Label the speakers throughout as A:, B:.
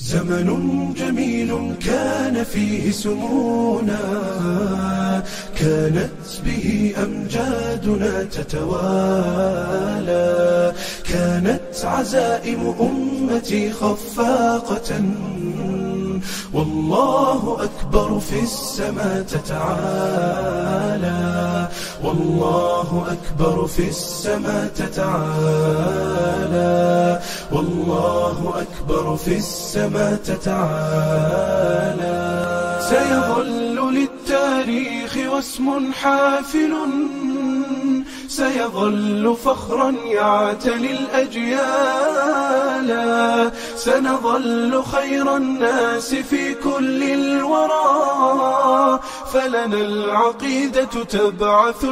A: زمن جميل كان فيه سمونا كانت به أمجادنا تتوالى كانت عزائم أمتي خفاقة والله أكبر في السماء تتعالى والله أكبر في السماء تتعالى والله أكبر في السماء تتعالى سيظل للتاريخ واسم حافل سيظل فخرا يعتلي الأجيال سنظل خير الناس في كل الورى فلنا العقيدة تبعث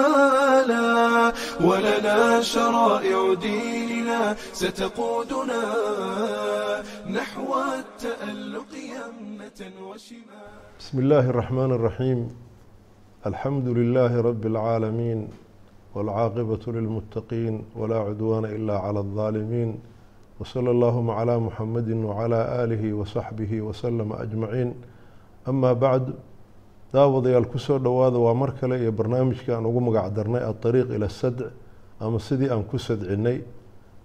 A: الآمالا ولنا شرائع ديننا ستقودنا نحو التألق يمة وشمال
B: بسم الله الرحمن الرحيم الحمد لله رب العالمين والعاقبة للمتقين ولا عدوان إلا على الظالمين وصلى اللهم على محمد وعلى آله وصحبه وسلم أجمعين ama bacd daawadayaal ku soo dhawaada waa mar kale iyo barnaamijka aan ugu magacdarnay aariiq ila sadc ama sidii aan ku sadcinnay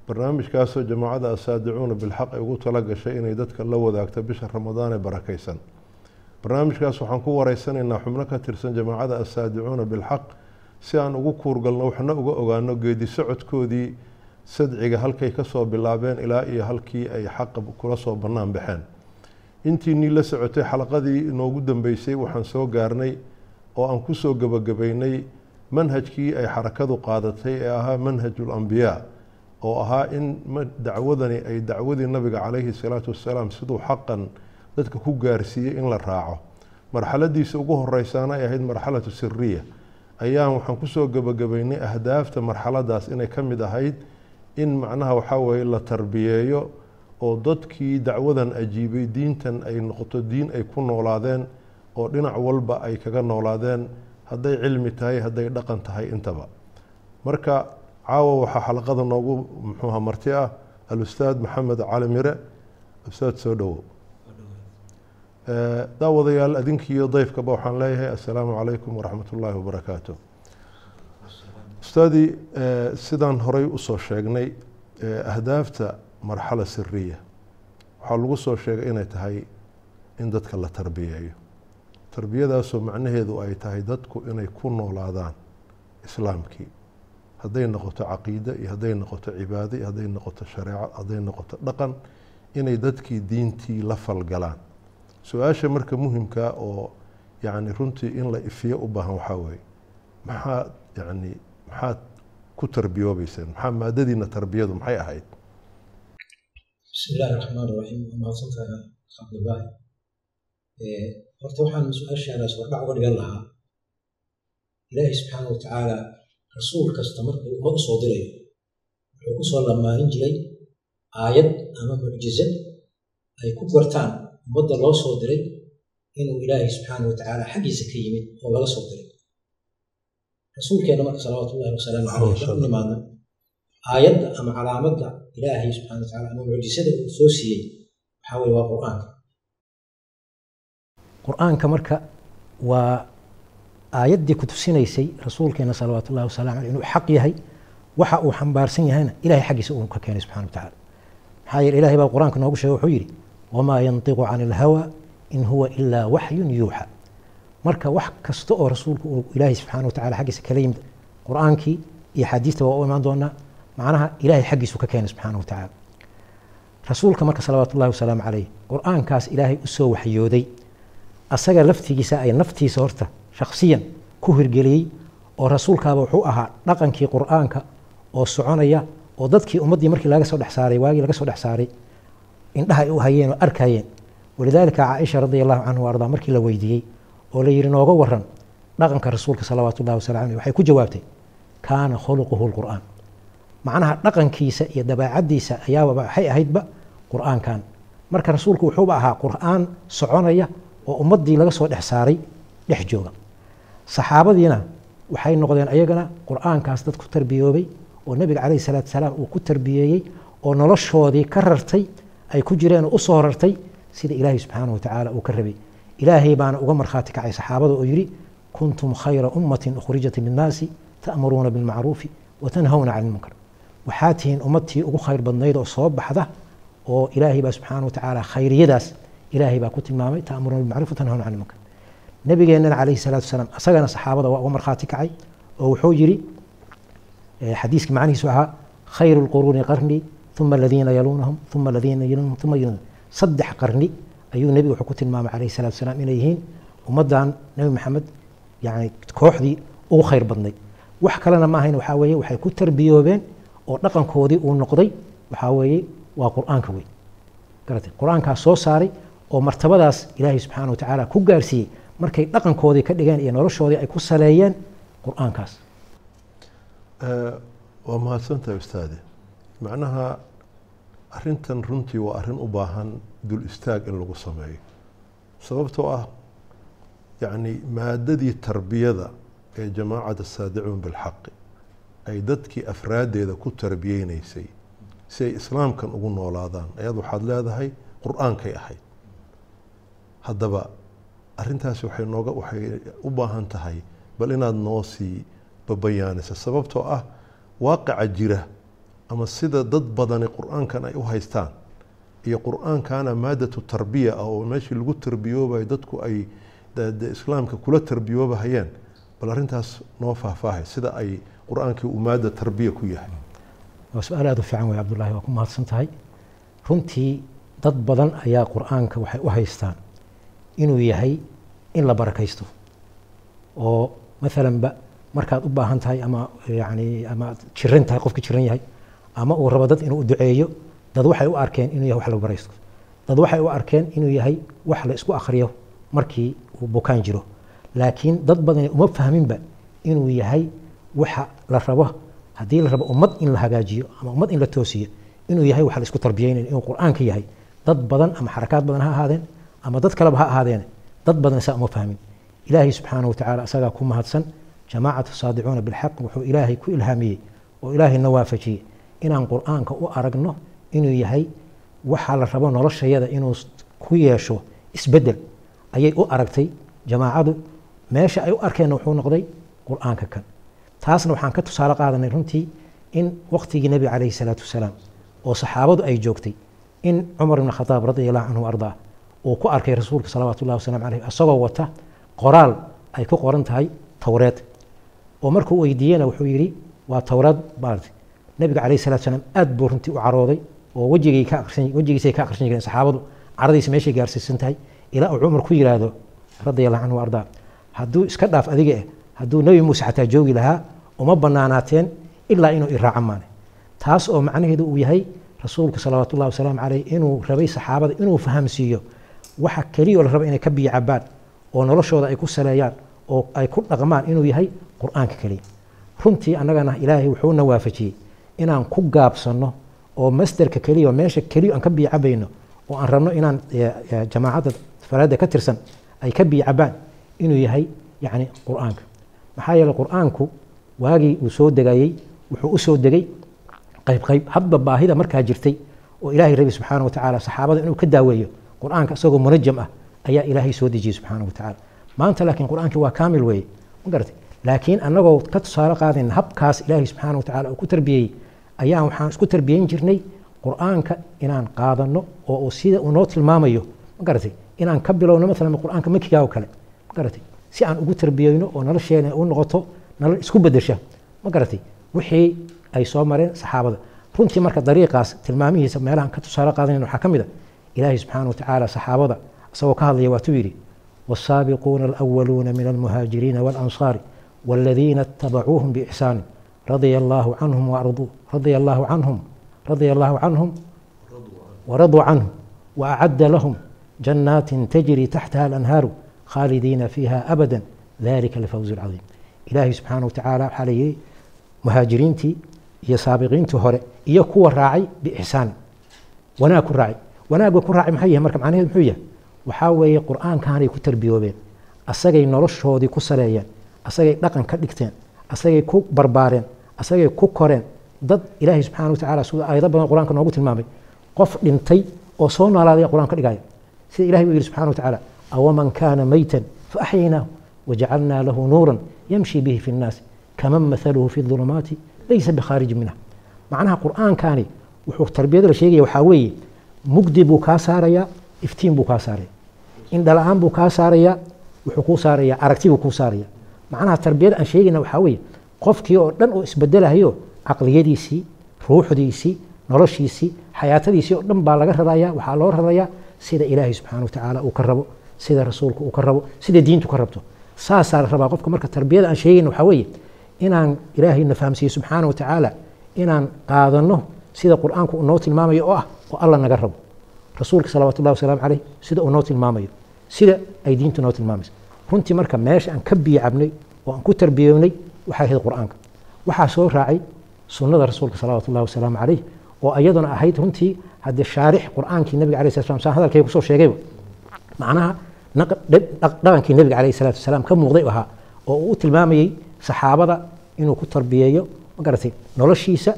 B: barnaamijkaasoo jamaacada asaadicuuna bilxaq ay ugu tala gashay inay dadka la wadaagto bisha ramadaan ee barakaysan. Barnaamijkaas waxaan ku wareysanaynaa xubno ka tirsan jamaacada asaadicuuna bilxaq si aan ugu kuurgalno waxna uga ogaano geedi socodkoodii sadciga halkay ka soo bilaabeen ilaa iyo halkii ay xaqa kula soo bannaan baxeen intiinii la socotay xalaqadii inoogu dambeysay waxaan soo gaarnay oo aan ku soo gebagabeynay manhajkii ay xarakadu qaadatay ee ahaa manhajul ambiyaa oo ahaa in dacwadani ay dacwadii nabiga calayhi salaatu wassalaam siduu xaqan dadka ku gaarsiiyey in la raaco. Marxaladiisa ugu horeysaana ay ahayd marxalatu siriya ayaan waxaan ku soo gebagabeynay ahdaafta marxaladaas inay ka mid ahayd in macnaha waxaa weeye la tarbiyeeyo oo dadkii dacwadan ajiibay diintan ay noqoto diin ay ku noolaadeen oo dhinac walba ay kaga noolaadeen hadday cilmi tahay hadday dhaqan tahay intaba. Marka caawa waxaa xalaqada noogu muxuuha marti ah alustaad maxamed cali mire ustaad soo dhowow daawadayaal adinkiiyo dayfkaba waxaan leeyahay assalaamu calaykum waraxmat ullaahi wabarakaatu ustaadii sidaan horey u soo sheegnay ahdaafta marxala siriya waxaa lagu soo sheegay inay tahay in dadka la tarbiyeeyo. Tarbiyadaasoo macnaheedu ay tahay dadku inay ku noolaadaan islaamkii. Hadday noqoto caqiide iyo hadday noqoto cibaado iyo hadday noqoto shareeco hadday noqoto dhaqan inay dadkii diintii la falgalaan. Su'aasha marka muhimkaa oo yani runtii in la ifiyo u baahan waxaa weeye maxaad yani maxaad ku tarbiyoobeyseen maxaa maadadiina tarbiyadu maxay ahayd
C: bismi illaahi raxmaan raxiim waa mahadsantaha cabdilaahi horta waxaan su'aashaadaas hordhac uga dhigan lahaa. Ilaahi subxaana wa tacaala rasuul kasta markuu ummad u soo dirayo wuxuu ku soo lamaanin jiray aayad ama mucjizad ay ku gartaan ummadda loo soo diray inuu ilaahay subxaana wa tacaala xaggiisa ka yimid oo laga soo diray. Rasuulkeenna marka salawaatu ullahi wasalaamu caleyh u nimaadna aayadda ama calaamadda ilaahay subxana wa tacala ama mucjisada uu soo siiyey waxaa weye waa qur'aanka
D: qur'aanka marka waa aayaddii ku tusinaysay rasuulkeena salawaatu ullahi wasalamu aleyh inuu xaq yahay waxa uu xambaarsan yahayna ilahay xaggiisa uu ka keenay subxana wa tacala maxaa yeele ilahay baa qur'aanka noogu sheegay wuxuu yidhi wamaa yantiqu cani ilhawa in huwa ilaa waxyun yuuxa. Marka wax kasta oo rasuulku uu ilaahay subxana wa tacala xaggiisa kala yimid qur'aankii iyo xadiista waa u imaan doonaa macnaha ilahay xaggiisu ka keenay subxaana wa tacaala. Rasuulka marka salawaatu ullahi wasalaamu caleyh qur'aankaas ilaahay u soo waxyooday. Asaga laftigiisa ay naftiisa horta shakhsiyan ku hirgeliyey oo rasuulkaaba wuxuu ahaa dhaqankii qur'aanka oo soconaya oo dadkii ummaddii markii laga soo dhex saaray waagii laga soo dhex saaray indhaha ay u hayeen oo arkayeen walidaalika caaisha radi allahu canhu ardaa markii la weydiiyey oo la yidhi nooga waran dhaqanka rasuulka salawaatu ullahi wasalam aleyh waxay ku jawaabtay kaana khuluquhu lqur'aan macnaha dhaqankiisa iyo dabeecaddiisa ayaaba waxay ahaydba qur'aankan. Marka rasuulku wuxuuba ahaa qur'aan soconaya oo ummaddii laga soo dhex saaray dhex jooga. Saxaabadiina waxay noqdeen ayagana qur'aankaas dad ku tarbiyoobay oo nebiga calayhi salaatu salaam uu ku tarbiyeeyey oo noloshoodii ka rartay ay ku jireen oo u soo rartay sida ilaahay subxaanahu watacaala uu ka rabay. Ilaahay baana uga markhaati kacay saxaabada oo yidhi kuntum khayra ummatin ukhrijat linnaasi ta'muruuna bilmacruufi watanhawna cani lmunkar waxaa tihiin ummadtii ugu khayr badnayd oo soo baxda oo ilaahay baa subxaanahu watacaala khayriyadaas ilaahay baa ku tilmaamay ta'muruuna bilmacruuf watanhawna cani lmunkar nabigeennana calayhi salaatu wasalaam asagana saxaabada waa uga markhaati kacay oo wuxuu yidhi xadiiska macnihiisu ahaa khayru lquruuni qarni uma aladiina yaluunahum uma aladiina yaluunahum uma yaluunahum saddex qarni ayuu nebigu wuxuu ku tilmaamay calayhi salatu wasalaam inay yihiin ummaddan nebi maxamed yani kooxdii ugu khayr badnayd. Wax kalena ma ahayn waxaa weeye waxay ku tarbiyoobeen oo dhaqankoodii uu noqday waxaa weeye waa qur'aanka wey garatay qur'aankaas soo saaray oo martabadaas ilaahay subxaana wa tacaala ku gaarsiiyey markay dhaqankoodii ka dhigeen iyo noloshoodii ay ku saleeyeen qur'aankaas.
B: Waa mahadsantahay ustaade. Macnaha arintan runtii waa arrin u baahan dul istaag in lagu sameeyo. Sababtoo ah yacni maadadii tarbiyada ee jamaacada saadicuun bilxaqi ay dadkii afraaddeeda ku tarbiyeynaysay si ay islaamkan ugu noolaadaan. Ayaad waxaad leedahay qur'aankay ahayd. Haddaba arrintaasi waxay nooga waxay u baahan tahay bal inaad noo sii babayaanisa sababtoo ah waaqica jira ama sida dad badani qur'aankan ay u haystaan iyo qur'aankana maadatu tarbiya ah oo meeshii lagu tarbiyoobayo dadku ay islaamka kula tarbiyoobahayeen bal arrintaas noo faahfaahay sida ay qur'aankii uu maada tarbiya ku yahay.
D: Waa su'aal aada u fiican wey cabdullaahi waa ku mahadsan tahay. Runtii dad badan ayaa qur'aanka waxay u haystaan inuu yahay in la barakaysto. Oo maalanba markaad u baahan tahay ama yani ama aad jiran tahay qofka jiran yahay ama uu rabo dad inuu duceeyo dad waxay u arkeen inuu yahay wax la baraysto. Dad waxay u arkeen inuu yahay wax la isku akhriyo markii uu bukaan jiro. Laakiin dad badani uma fahminba inuu yahay waxa la rabo haddii la rabo ummad in la hagaajiyo ama ummad in la toosiyo inuu yahay wax la isku tarbiyeynayo inuu qur'aanka yahay. Dad badan ama xarakaad badan ha ahaadeen ama dad kaleba ha ahaadeen dad badan saa uma fahmin. Ilaahay subxaanahu watacaala asagaa ku mahadsan jamaacatu saadicuuna bilxaq wuxuu ilaahay ku ilhaamiyey oo ilaahayna waafajiyey. Inaan qur'aanka u aragno inuu yahay waxaa la rabo noloshayada inuu ku yeesho isbeddel ayay u aragtay jamaacadu meesha ay u arkeenna wuxuu noqday qur'aanka kan taasna waxaan ka tusaale qaadanay runtii in waqtigii nebiga calayhi salaatu wasalaam oo saxaabadu ay joogtay in cumar ibn khataab radi allahu canhu ardaa uu ku arkay rasuulka salawaatu llahi wasalam caleyh isagoo wata qoraal ay ku qoran tahay towreed oo markuu weydiiyena wuxuu yidhi waa towreed maarata nebiga calayhi salatu wasalaam aad buu runtii u carooday oo wejigay ka akhrisan wejigiisay ka akhrisan jireen saxaabadu caradiisa meeshay gaarsiisan tahay ilaa uu cumar ku yidhaahdo radi allahu canhu ardaa. Hadduu iska dhaaf adiga eh hadduu nebi muuse xataa joogi lahaa uma banaanaateen ilaa inuu iraaca maane. Taas oo macnaheedu uu yahay rasuulka salawaatu ullahi wasalaamu caleyh inuu rabay saxaabada inuu fahamsiiyo waxa keliya oo la raba inay ka biyo oo noloshooda ay ku saleeyaan oo ay ku dhaqmaan inuu yahay qur'aanka keliya. Runtii annagana ilaahay wuxuuna waafajiyey inaan ku gaabsanno oo masderka keliya meesha keliya aan ka biyo cabayno oo aan rabno inaan jamaacadda faraada ka tirsan ay ka biyo cabaan inuu yahay yacni qur'aanka. Maxaa yeeley qur'aanku waagii uu soo degayey wuxuu u soo degay qayb qayb hadba baahida markaa jirtay oo ilaahay rabi subxaana wa tacaala saxaabada inuu ka daaweeyo qur'aanka isagoo munajam ah ayaa ilaahay soo dejiyey subxaana wa tacaala. Maanta laakiin qur'aankii waa kaamil weeye ma garatay? Laakiin annagoo ka tusaale qaadayna habkaas ilaahay subxaana wa tacala uu ku tarbiyeeyey ayaan waxaan isku tarbiyeyn jirnay qur'aanka inaan qaadanno oo sida uu noo tilmaamayo ma garatay? Inaan ka bilowno maalan qur'aanka makiga oo kale ma garatay? Si aan ugu tarbiyeyno oo nolosheena u noqoto nolol isku bedesha ma garatay wixii ay soo mareen saxaabada. Runtii marka dariiqaas tilmaamihiisa meelahan ka tusaale qaadanayn waxaa ka mid a ilaahay subxaana watacaala saxaabada isagoo ka hadlaya waatuu yidhi والسابقون الأولون من المهاجرين والأنصار والذين اتبعوهم بإحسان رضي الله عنهم وأرضوه رضي الله عنهم رضي الله عنهم ورضوا عنه وأعد لهم جنات تجري تحتها الأنهار خالدين فيها أبدا ذلك الفوز العظيم ilaahay subxaana watacaala waxaa layidhi muhaajiriintii iyo saabiqiintii hore iyo kuwa raacay biixsaan wanaag ku raacay wanaagga ku raacay maxay yahay marka macnaheed muxuu yahay waxaa weeye qur'aankaanay ku tarbiyoobeen asagay noloshoodii ku saleeyeen asagay dhaqan ka dhigteen asagay ku barbaareen asagay ku koreen dad ilaahay subxaana watacaala sida aayado badan qur'aanka noogu tilmaamay qof dhintay oo soo noolaaday qur'aan ka dhigaya sida ilahay uu yidhi subxana watacaala awaman kaana maytan fa axyaynaahu wajacalnaa lahu nuuran yamshi bihi fi nnaasi kaman mathaluhu fi dulumaati laysa bikhaarijin minha macnaha qur'aankani wuxuu tarbiyada la sheegaya waxaa weeye mugdi buu kaa saarayaa iftiin buu kaa saaraya indhala-aan buu kaa saarayaa wuxuu kuu saarayaa aragti buu kuu saaraya macnaha tarbiyada aan sheegayna waxaa weeye qofkii oo dhan oo isbedelahayo caqliyadiisii ruuxdiisii noloshiisii xayaatadiisii oo dhan baa laga rarayaa waxaa loo rarayaa sida ilaahay subxaana wa tacaala uu ka rabo sida rasuulku uu ka rabo sida diintu ka rabto saasaa la rabaa qofka marka tarbiyada aan sheegayna waxaa weeye inaan ilaahayna fahamsiiyo subxaana wa tacaala inaan qaadanno sida qur'aanku uu noo tilmaamayo oo ah oo alla naga rabo. Rasuulka salawaatu ullahi wasalaamu caleyh sida uu noo tilmaamayo sida ay diintu noo tilmaamayso. Runtii marka meesha aan ka biyo oo aan ku tarbiyownay waxay ahayd qur'aanka. Waxaa soo raacay sunnada rasuulka salawaatu ullahi wasalaamu caleyh oo iyaduna ahayd runtii haddee shaarix qur'aankii nabiga alay slat slam hadalkay ku soo sheegayba. Macnaha dhaqankii nabiga alayh salatu wasalaam ka muuqday u ahaa oo uu u tilmaamayey saxaabada inuu ku tarbiyeeyo ma garatay noloshiisa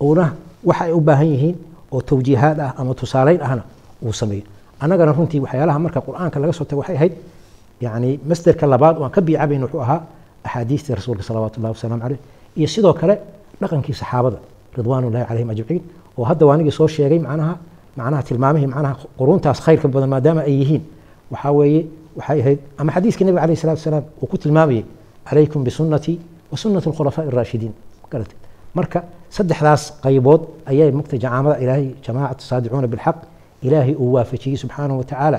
D: uuna waxa ay u baahan yihiin oo tawjiihaad ah ama tusaaleyn ahna uu sameeyo. Annagana runtii waxyaalaha marka qur'aanka laga soo tago waxay ahayd yani masderka labaad oo aan ka biicabayn wuxuu ahaa axaadiistii rasuulka salawaatu ullahi wasalaamu caleyh iyo sidoo kale dhaqankii saxaabada ridwaan ullahi calayhim ajmaciin oo hadda waanigii soo sheegay macnaha macnaha tilmaamihii macnaha quruuntaas khayrka badan maadaama ay yihiin waxaa weeye waxay ahayd ama xadiiskii nabiga alayh salatu wasalaam uu ku tilmaamayey calaykum bisunnatii wa sunnati alkhulafaa'i araashidiin garatay marka saddexdaas qaybood ayay mugta jacaamada ilaahay jamaacatu saadicuuna bilxaq ilaahay uu waafajiyey subxaanahu wa tacaala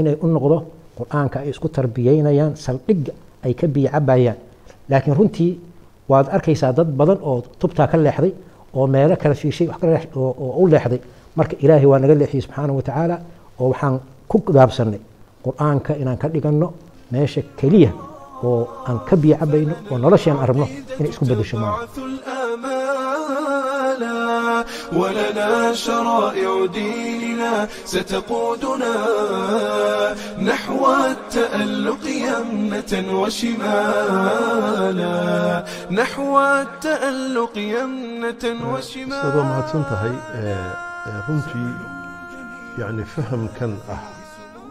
D: inay u noqdo qur'aanka ay isku tarbiyeynayaan saldhigga ay ka biyo cabayaan laakiin runtii waad arkaysaa dad badan oo tubtaa ka leexday oo meelo kala fiishay oo u leexday. Marka ilaahay waa naga leexiyey subxaanahu wa tacaala oo waxaan ku gaabsannay qur'aanka inaan ka dhiganno meesha keliya oo aan ka biyo cabayno oo nolosha aan aragno inay isku bedesho
A: ولنا شرائع ديننا ستقودنا نحو التألق يمنة وشمالا. نحو التألق يمنة وشمالا.
B: ما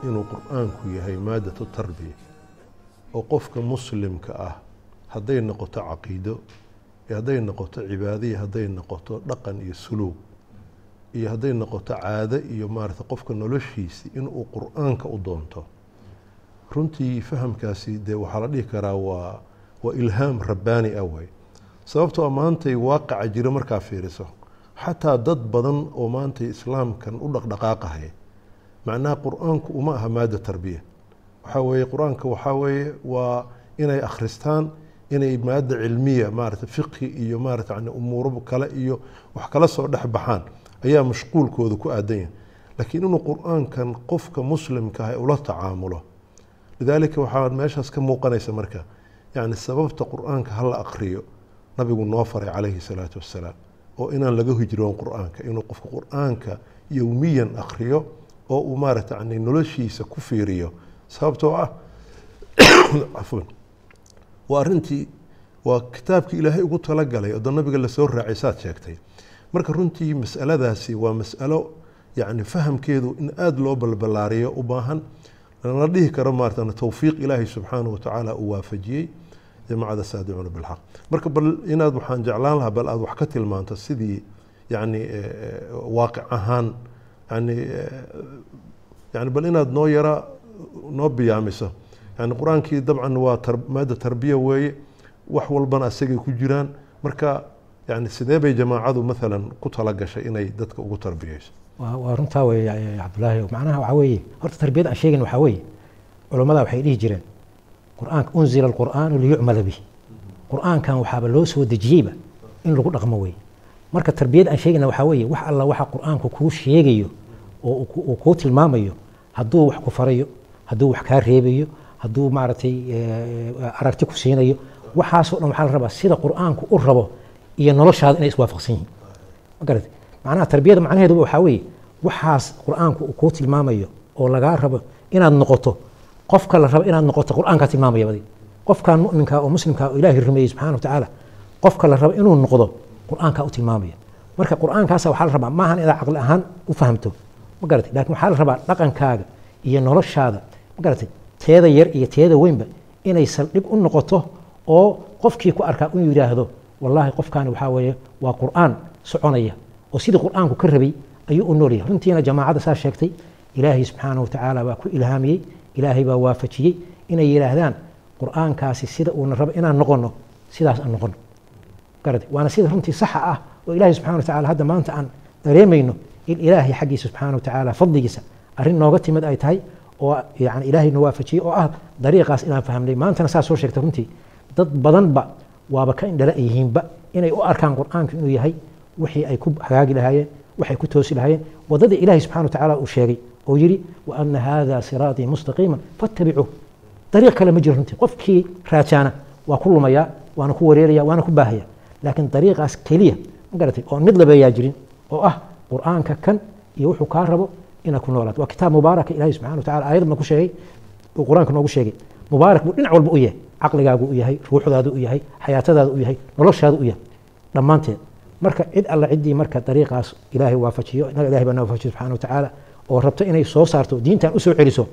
B: inuu qur'aanku yahay maadatu tarbiya oo qofka muslimka ah hadday noqoto caqiido iyo hadday noqoto cibaadaiyo hadday noqoto dhaqan iyo suluug iyo hadday noqoto caado iyo maarata qofka noloshiisi inuu qur'aanka u doonto. Runtii fahamkaasi dee waxaa la dhihi karaa waa waa ilhaam rabbaani ah way. Sababtoo maantay waaqaca jira markaa fiiriso. Xataa dad badan oo maantay islaamkan u dhaqdhaqaaqahay macnaha qur'aanku uma aha maada tarbiya waxaa weeye qur'aanka waxaa weeye waa inay akhristaan inay maada cilmiya maarata fiqhi iyo maarata yani umuuro kale iyo wax kala soo dhex baxaan ayaa mashquulkooda ku aadan yahay. Laakiin inuu qur'aankan qofka muslimka ah ula tacaamulo lidaalika waxaa meeshaas ka muuqanaysa marka yani sababta qur'aanka hala akriyo nabigu noo faray calayhi salaatu wassalaam oo inaan laga hijroon qur'aanka inuu qofka qur'aanka yowmiyan akriyo oo uu maarata noloshiisa ku fiiriyo. Sababtoo ah cafwan waa arrintii waa kitaabkii ilaahay ugu talagalay oo nabiga la soo raacay saad sheegtay. Marka runtii masaladaasi waa masalo yani fahamkeedu in aada loo balbalaariyo u baahan lana dhihi karo maarata towfiiq ilaahay subxaanahu watacaala uu waafajiyey jamacada saadicuuna bilxaq marka bal inaad waxaan jeclaan lahaa bal aad wax ka tilmaanto sidii yani waaqic ahaan yani yani bal inaad noo yara noo biyaamiso. Yani qur'aankii dabcan waa maada tarbiya weeye wax walbana asagay ku jiraan. Marka yani sidee bay jamaacadu maalan ku talagashay inay dadka ugu tarbiyeyso
D: waa runtaa eh, cabdulaahi. Macnaha waxaa weeye horta tarbiyada aan sheegin waxaa weeye culammada waxay dhihi jireen qur'aanka unzila alqur'aanu liyucmala bih qur'aankan waxaaba loo soo dejiyeyba in lagu dhaqmo weeye marka tarbiyada aan sheegina waxaa weeye wax alla waxa qur'aanku kuu sheegayo oo uu ku- uu kuu tilmaamayo hadduu wax ku hadduu wax kaa reebayo hadduu maaragtay eh, aragti ku siinayo waxaasoo dhan waxaa la rabaa sida qur'aanku u rabo iyo noloshaada inay iswaafaqsan yihiin. Ma garatay macnaha tarbiyada macnaheedu waxaa weeye waxaas qur'aanku uu kuu tilmaamayo oo lagaa rabo inaad noqoto qofka la rabo inaad noqoto qur'aankaa tilmaamaya badi. Qofkan muminka oo muslimka oo ilaahay rumeeyey subxana wa tacaala qofka la rabo inuu noqdo qur'aankaa u tilmaamaya. Marka qur'aankaasa waxaa rabaa maahan inaad caqli ahaan u fahamto. Ma garatay laakiin waxaa la rabaa dhaqankaaga iyo noloshaada ma garatay teeda yar iyo teeda weynba inay saldhig u noqoto oo qofkii ku arkaa inuu yidhaahdo wallaahi qofkaani waxaa weeye waa qur'aan soconaya. Oo sidii qur'aanku ka rabay ayuu u noolyahay. Runtiina jamaacadda saa sheegtay ilaahay subxaana wa tacaala baa ku ilhaamiyey ilaahay baa waafajiyey inay yidhaahdaan qur'aankaasi sida uuna rabo inaan noqono sidaas aan noqono garad waana sida runtii saxa ah oo ilaahay subxana wa tacala hadda maanta aan dareemayno in ilaahay xaggiisa subxaana wa tacaala fadligiisa arrin nooga timid ay tahay oo yani ilaahay na waafajiyey oo ah dariiqaas inaan fahamnay. Maantana saa soo sheegtay runtii dad badanba waaba ka indhala yihiinba inay u arkaan qur'aanku inuu yahay wixii ay ku hagaagi lahaayeen waxay ku toosi lahaayeen. Wadadii ilaahay subxana wa tacaala uu sheegay oo yidhi wa ana hada siraatii mustaqiima fattabicuuh dariiq kale ma jiro runtii. Qofkii raajaana waa ku lumaya waana ku wareeraya waana ku baahaya laakiin dariiqaas keliya ma garatay oon mid labeeyaa jirin oo ah qur'aanka kan iyo wuxuu kaa rabo inaad ku noolaato waa kitaab mubaaraka ilahi subxana wa tacala aayad ma ku sheegay? Uu qur'aanka noogu sheegay. Mubaarak buu dhinac walba u yahay. Caqligaagu u yahay ruuxdaadu u yahay xayaatadaadu u yahay noloshaadu u yahay. Dhammaanteed marka cid alla ciddii marka dariiqaas ilaahay waafajiyo inaga ilahay baa na waafajiyo subxana wa tacaala oo rabto inay soo saarto diintan u soo celiso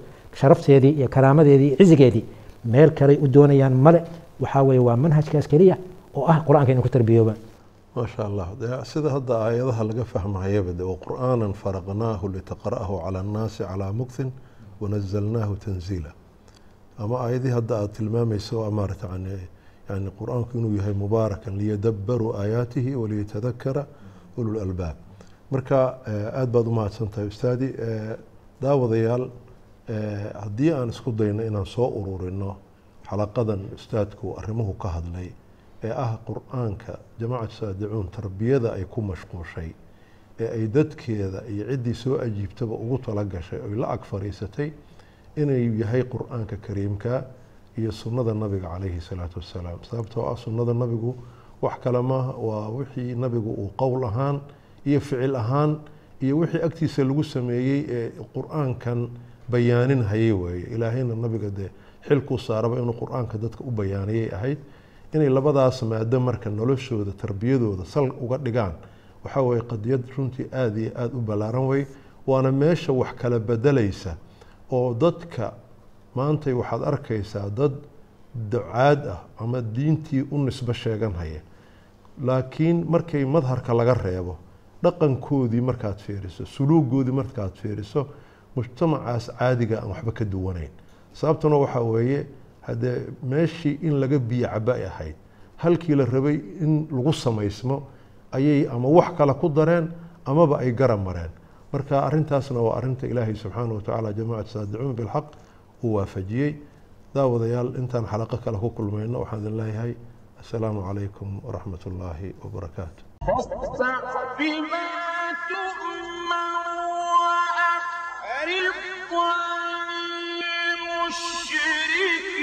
D: sharafteedii iyo karaamadeedii iyo cizigeedii meel kaley u doonayaan male waxaa weeye waa manhajkaas keliya oo ah qur'aanka inuu ku
B: tarbiyooba. Maasha allah sida hadda aayadaha laga fahmayaba de waqur'aanan faraqnaahu litaqra'ahu cala annaasi calaa muktin wanazalnaahu tanziila. Ama aayadii hadda aada tilmaamayso maarata yani qur'aanku inuu yahay mubaarakan liyadabbaruu aayaatihi waliyatadakara ulul albaab. Marka eh, aada baad u mahadsantahay ustaadi eh, daawadayaal eh, haddii aan isku dayno inaan soo ururino xalaqadan ustaadku arrimuhu ka hadlay ee ah qur'aanka jamacat saadicuun tarbiyada ay ku mashquushay ee ay dadkeeda iyo ciddii soo ajiibtaba ugu tala gashay oy la ag fariisatay inay yahay qur'aanka kariimka iyo sunnada nabiga calayhi salaatu wassalaam. Sababtoo ah sunnada nabigu wax kale maaha waa wixii nabigu uu qowl ahaan iyo ficil ahaan iyo wixii agtiisa lagu sameeyey ee qur'aankan bayaanin hayay weeye ilaahayna nabiga dee xilkuu saaraba inuu qur'aanka dadka u bayaaniyay ahayd inay labadaas maado marka noloshooda tarbiyadooda sal uga dhigaan waxaa weeye qadiyad runtii aada iyo aada u ballaaran wey waana meesha wax kala bedelaysa oo dadka maantay waxaad arkaysaa dad ducaad ah ama diintii u nisbo sheegan haya laakiin markay madharka laga reebo dhaqankoodii markaad fiiriso suluugoodii markaad fiiriso mujtamacaas caadiga aan waxba ka duwanayn. Sababtuna waxaa weeye haddee meeshii in laga biyo caba ay ahayd halkii la rabay in lagu samaysmo ayay ama wax kale ku dareen amaba ay garab mareen marka arintaasna waa arinta ilaahay subxaana wa tacaala jamacat saadicuun bilxaq uu waafajiyey daawadayaal intaan xalaqo kale ku kulmayno waxaan idin leeyahay assalaamu calaykum waraxmat ullaahi wabarakaatu
E: فاصدع بما تؤمر وأعرض عن المشركين